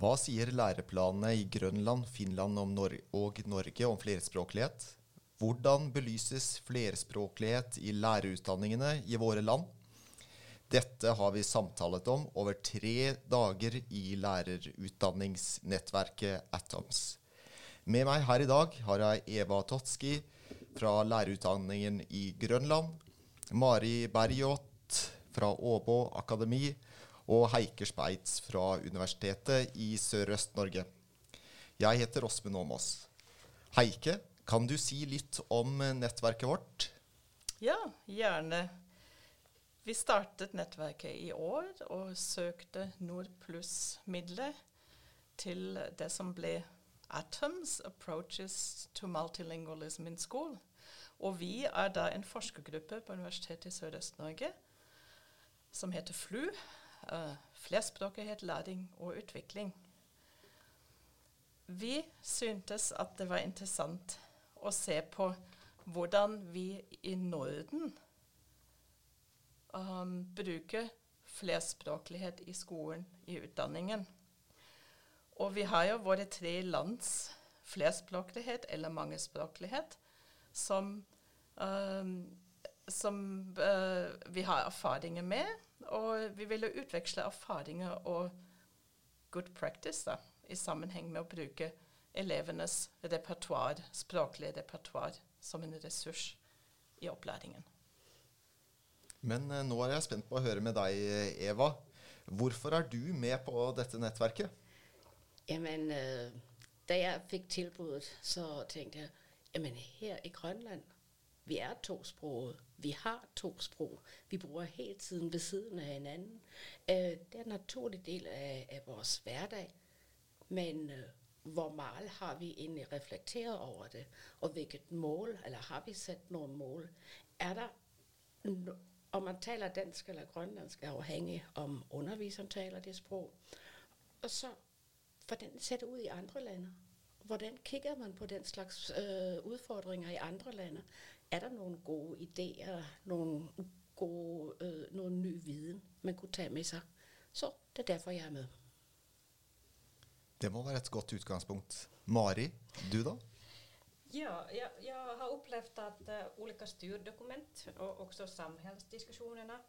Hva sier læreplanene i Grønland, Finland Nor og Norge om flerspråklighet? Hvordan belyses flerspråklighet i lærerutdanningene i våre land? Dette har vi samtalet om over tre dager i lærerutdanningsnettverket Atoms. Med meg her i dag har jeg Eva Totski fra lærerutdanningen i Grønland, Mari Berjot fra Åbo akademi og Heike Speitz fra Universitetet i Sørøst-Norge. Jeg heter Åsmund Åmås. Heike, kan du si litt om nettverket vårt? Ja, gjerne. Vi startet nettverket i år og søkte Nordpluss-midler til det som ble Atoms Approaches to Multilingualism in School. Og vi er da en forskergruppe på Universitetet i Sørøst-Norge som heter FLU. Uh, læring og utvikling. Vi syntes at det var interessant å se på hvordan vi i Norden um, bruker flerspråklighet i skolen, i utdanningen. Og vi har jo våre tre lands flerspråklighet eller mangespråklighet som, um, som uh, vi har erfaringer med. Og vi ville utveksle erfaringer og good practice da, i sammenheng med å bruke elevenes repertoar, språklige repertoar som en ressurs i opplæringen. Men eh, nå er jeg spent på å høre med deg, Eva. Hvorfor er du med på dette nettverket? Jamen, øh, da jeg fikk tilbudet, så tenkte jeg jamen her i Grønland vi er tosproget. Vi har to sprog. Vi bruger hele tiden ved siden av hinanden. Øh, det er en naturlig del av, af vår hverdag. Men øh, hvor meget har vi egentlig reflekteret over det? Og hvilket mål, eller har vi sat noen mål? Er der om man taler dansk eller grønlandsk, er afhængig om underviseren taler det sprog. Og så, hvordan ser det ud i andre lande? Hvordan kikker man på den slags øh, utfordringer i andre lande? Er der noen gode ideer, noen, gode, øh, noen ny viden, man kunne ta med seg? Så det er derfor, jeg er med. Det må være et godt utgangspunkt. Mari, du da? Ja, jag, jag har upplevt att uh, olika styrdokument och också samhällsdiskussionerna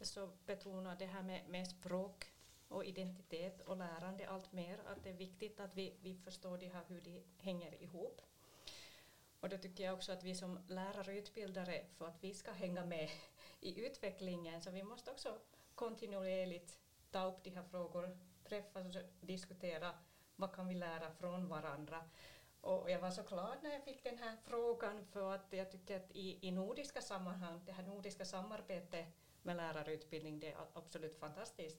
så betonar det här med, med språk och identitet och lärande allt mer. Att det är viktigt att vi, vi förstår det här, hur det hänger ihop. Och då tycker jag också att vi som lærerutbildere, för att vi ska hänga med i utvecklingen, så vi måste också kontinuerligt ta upp de här frågorna, träffas och diskutera vad kan vi lära från varandra. Och jag var så glad när jag fick den här frågan för att jag att i, i nordiska sammanhang, det här nordiska samarbetet med lärarutbildning, det är absolut fantastiskt.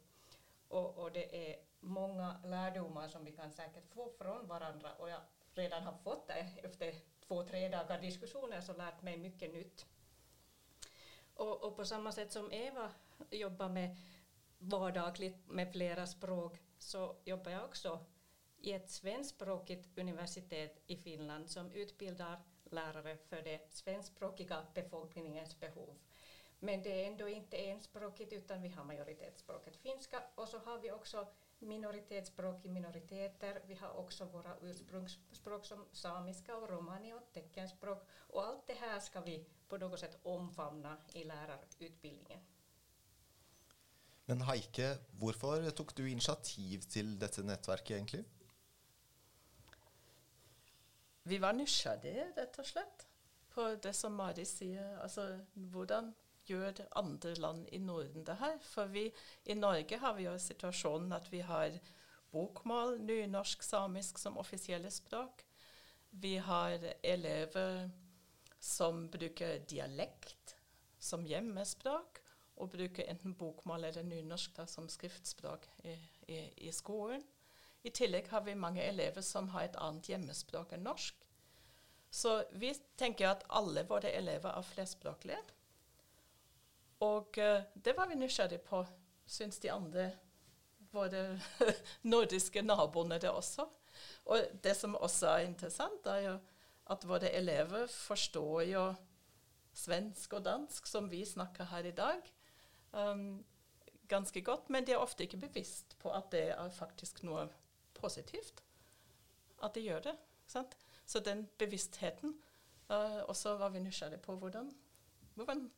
Och, och, det är många lärdomar som vi kan säkert få från varandra och jag redan har fått det efter två, tre dagar diskussioner så lärt mig mycket nytt. Och, och på samma sätt som Eva jobbar med vardagligt med flera språk så jobbar jag också i ett svenskspråkigt universitet i Finland som utbildar lärare för det svenskspråkiga befolkningens behov. Men det är ändå inte enspråkigt utan vi har majoritetsspråket finska och så har vi också minoritetsspråk i minoriteter. Vi har också våra ursprungsspråk som samiska och romani och teckenspråk. Och allt det här ska vi på något sätt omfamna i lärarutbildningen. Men Heike, hvorfor tok du initiativ til dette nettverket egentlig? Vi var nysgjerrige, rett og slett, på det som Mari sier. Altså hvordan gjør andre land i Norden det her? For vi i Norge har vi jo situasjonen at vi har bokmål, nynorsk, samisk som offisielle språk. Vi har elever som bruker dialekt som hjemmespråk, og bruker enten bokmål eller nynorsk da, som skriftspråk i, i, i skolen. I tillegg har vi mange elever som har et annet hjemmespråk enn norsk. Så vi tenker at alle våre elever er flerspråklige. Og uh, det var vi nysgjerrige på, syns de andre våre nordiske naboene det også. Og det som også er interessant, er jo at våre elever forstår jo svensk og dansk, som vi snakker her i dag, um, ganske godt. Men de er ofte ikke bevisst på at det er faktisk noe positivt at de gjør det. Sant? Så den bevisstheten uh, også var vi nysgjerrige på hvordan, hvordan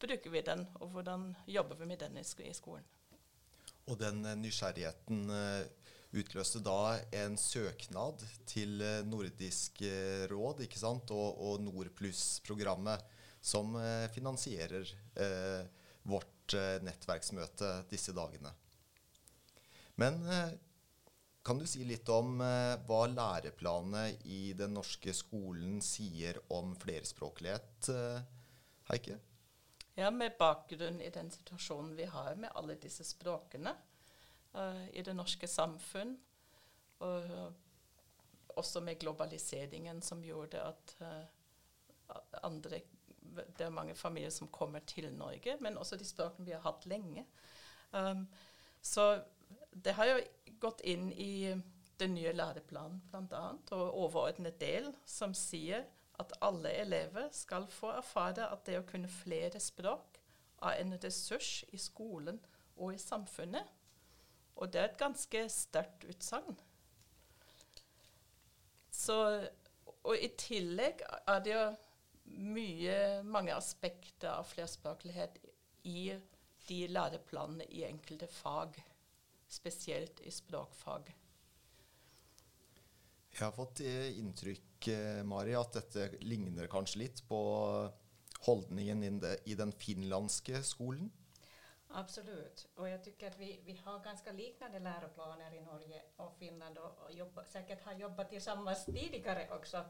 bruker vi den, og hvordan jobber vi med den i, sk i skolen. Og den uh, nysgjerrigheten uh, utløste da en søknad til Nordisk råd ikke sant? og, og Nordpluss-programmet, som finansierer vårt nettverksmøte disse dagene. Men kan du si litt om eh, hva læreplanene i den norske skolen sier om flerspråklighet, eh, Heike? Ja, Med bakgrunn i den situasjonen vi har med alle disse språkene uh, i det norske samfunn, og uh, også med globaliseringen som gjorde at uh, andre Det er mange familier som kommer til Norge, men også de språkene vi har hatt lenge. Um, så det har jo gått inn i den nye læreplanen bl.a. og overordnet del som sier at alle elever skal få erfare at det å kunne flere språk er en ressurs i skolen og i samfunnet. Og det er et ganske sterkt utsagn. Og i tillegg er det jo mye, mange aspekter av flerspråklighet i de læreplanene i enkelte fag spesielt i språkfag. Jeg har fått eh, inntrykk eh, Mari, at dette ligner kanskje litt på holdningen i den finlandske skolen? Absolut. Och jag tycker att vi, vi har ganska liknande läroplaner i Norge och Finland och, och jobba, säkert har jobbat tillsammans tidigare också.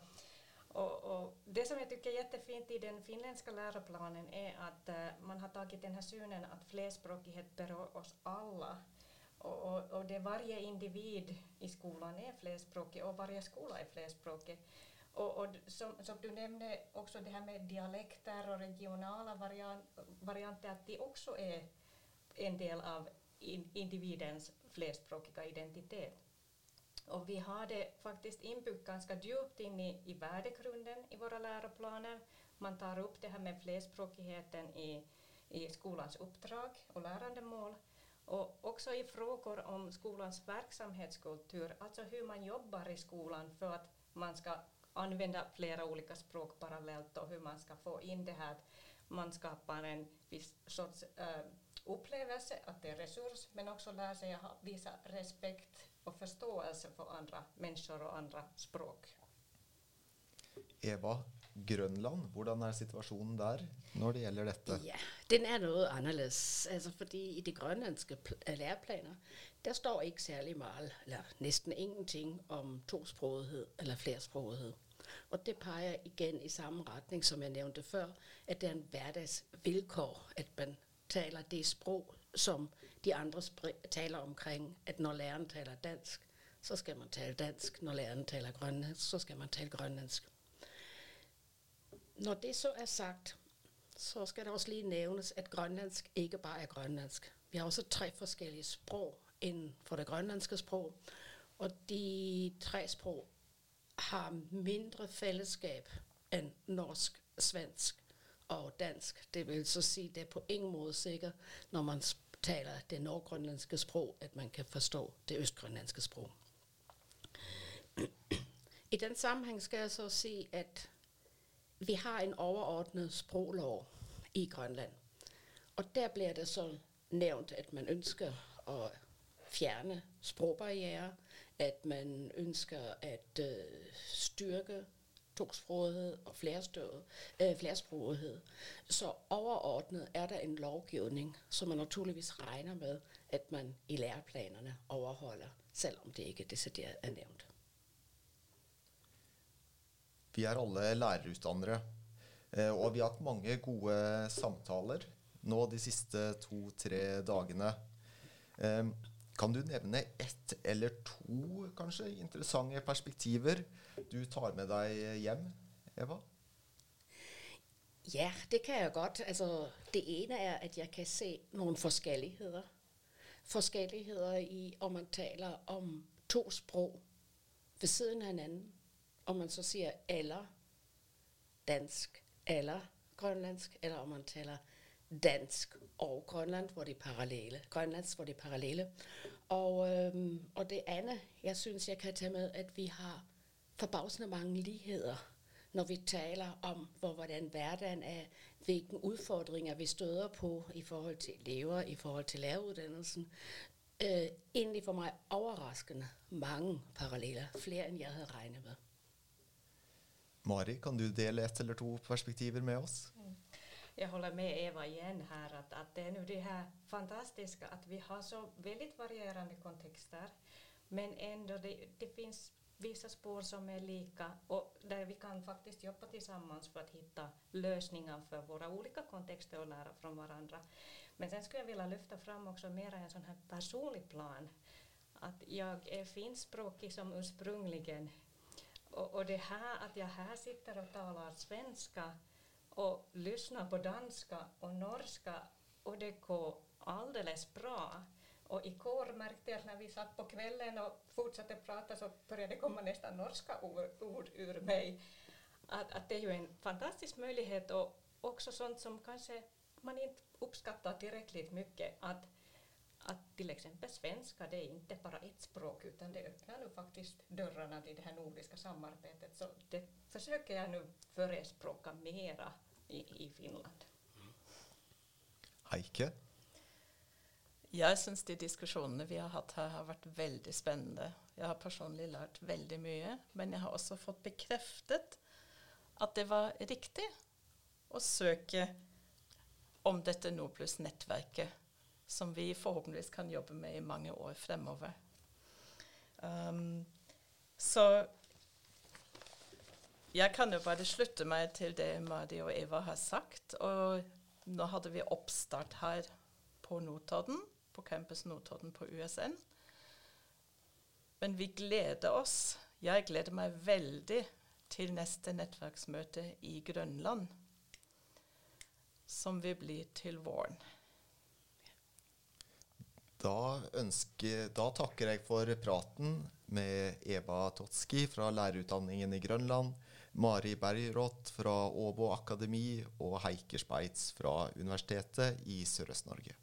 Och, och, det som jag tycker är jättefint i den finländska läroplanen är att uh, man har tagit den här synen att flerspråkighet berör oss alla. Och, och, det varje individ i skolan är flerspråkig och varje skola är flerspråkig. Och, och som, som, du nämnde också det här med dialekter och regionala variant, varianter, att de också är en del av in, individens flerspråkiga identitet. Och vi har det faktiskt inbyggt ganska djupt in i, i värdegrunden i våra läroplaner. Man tar upp det här med flerspråkigheten i, i skolans uppdrag och lärandemål. Och också i frågor om skolans verksamhetskultur, alltså hur man jobbar i skolan för att man ska använda flera olika språk parallellt och hur man ska få in det här att man skapar en viss sorts äh, upplevelse att det är resurs men också lär sig visa respekt och förståelse för andra människor och andra språk. Eva, Grønland, hvordan er situasjonen der når det gjelder dette? Ja, Den er noe annerledes. Altså fordi I de grønlandske læreplaner der står ikke særlig mye, eller nesten ingenting om tospråklighet eller flerspråklighet. Og det peker igjen i samme retning som jeg nevnte før, at det er en hverdagsvilkår at man taler det språk som de andre taler omkring. At når læreren taler dansk, så skal man tale dansk. Når læreren taler grønlandsk, så skal man tale grønlandsk. Når det så er sagt, så skal det også lige nævnes, at grønlandsk ikke bare er grønlandsk. Vi har også tre forskellige sprog inden for det grønlandske sprog, og de tre sprog har mindre fællesskab end norsk, svensk og dansk. Det vil så at det er på ingen måde sikkert, når man taler det nordgrønlandske sprog, at man kan forstå det østgrønlandske sprog. I den sammenhæng skal jeg så sige, at vi har en overordnet sproglov i Grønland. Og der blir det så nævnt, at man ønsker å fjerne sprogbarriere, at man ønsker at øh, styrke tosprogethed og øh. Så overordnet er det en lovgivning, som man naturligvis regner med, at man i læreplanene overholder, selv om det ikke er nævnt. Vi er alle lærerutdannere. Eh, og vi har hatt mange gode samtaler nå de siste to-tre dagene. Eh, kan du nevne ett eller to kanskje interessante perspektiver du tar med deg hjem, Eva? Ja, det kan jeg godt. Altså, det ene er at jeg kan se noen forskjelligheter. Forskjelligheter i om man taler om to språk ved siden av hverandre om man så sier eller dansk eller grønlandsk, eller om man taler dansk og Grønland, hvor de er parallele. Grønlands, hvor de parallelle. Og, øhm, og det andet, jeg synes, jeg kan tage med, at vi har forbavsende mange ligheder, når vi taler om, hvor, hvordan hverdagen er, hvilke udfordringer vi støder på i forhold til elever, i forhold til læreruddannelsen. Øh, egentlig for mig overraskende mange paralleller, flere end jeg havde regnet med. Mari, kan du dele ett eller to perspektiver med oss? Jag håller med Eva igen här att, att det är nu det här fantastiska att vi har så väldigt varierande kontexter men ändå det, det finns vissa spår som är lika och där vi kan faktiskt jobba tillsammans för att hitta lösningar för våra olika kontexter och lära från varandra. Men sen skulle jag vilja lyfta fram också mer en sån här personlig plan. Att jag är finskspråkig som ursprungligen och, och det här att jag här sitter och talar svenska och lyssnar på danska och norska och det går alldeles bra. Och igår märkte jag att när vi satt på kvällen och fortsatte prata så började det komma nästan norska ord, ord ur mig. Att, att det är ju en fantastisk möjlighet och också sånt som kanske man inte uppskattar tillräckligt mycket. Att till exempel svenska, det är inte bara ett språk utan det öppnar nu faktiskt dörrarna till det här nordiska samarbetet. Så det försöker jag nu förespråka mera i, i Finland. Heike? Jeg syns de diskusjonene vi har hatt her, har vært veldig spennende. Jeg har personlig lært veldig mye, men jeg har også fått bekreftet at det var riktig å søke om dette Nordplus-nettverket, som vi forhåpentligvis kan jobbe med i mange år fremover. Um, så jeg kan jo bare slutte meg til det Mari og Eva har sagt. Og nå hadde vi oppstart her på Notodden, på Campus Notodden på USN. Men vi gleder oss. Jeg gleder meg veldig til neste nettverksmøte i Grønland, som vil bli til våren. Da, ønsker, da takker jeg for praten med Eva Totski fra lærerutdanningen i Grønland, Mari Bergrått fra Åbo akademi og Heike Speitz fra Universitetet i Sørøst-Norge.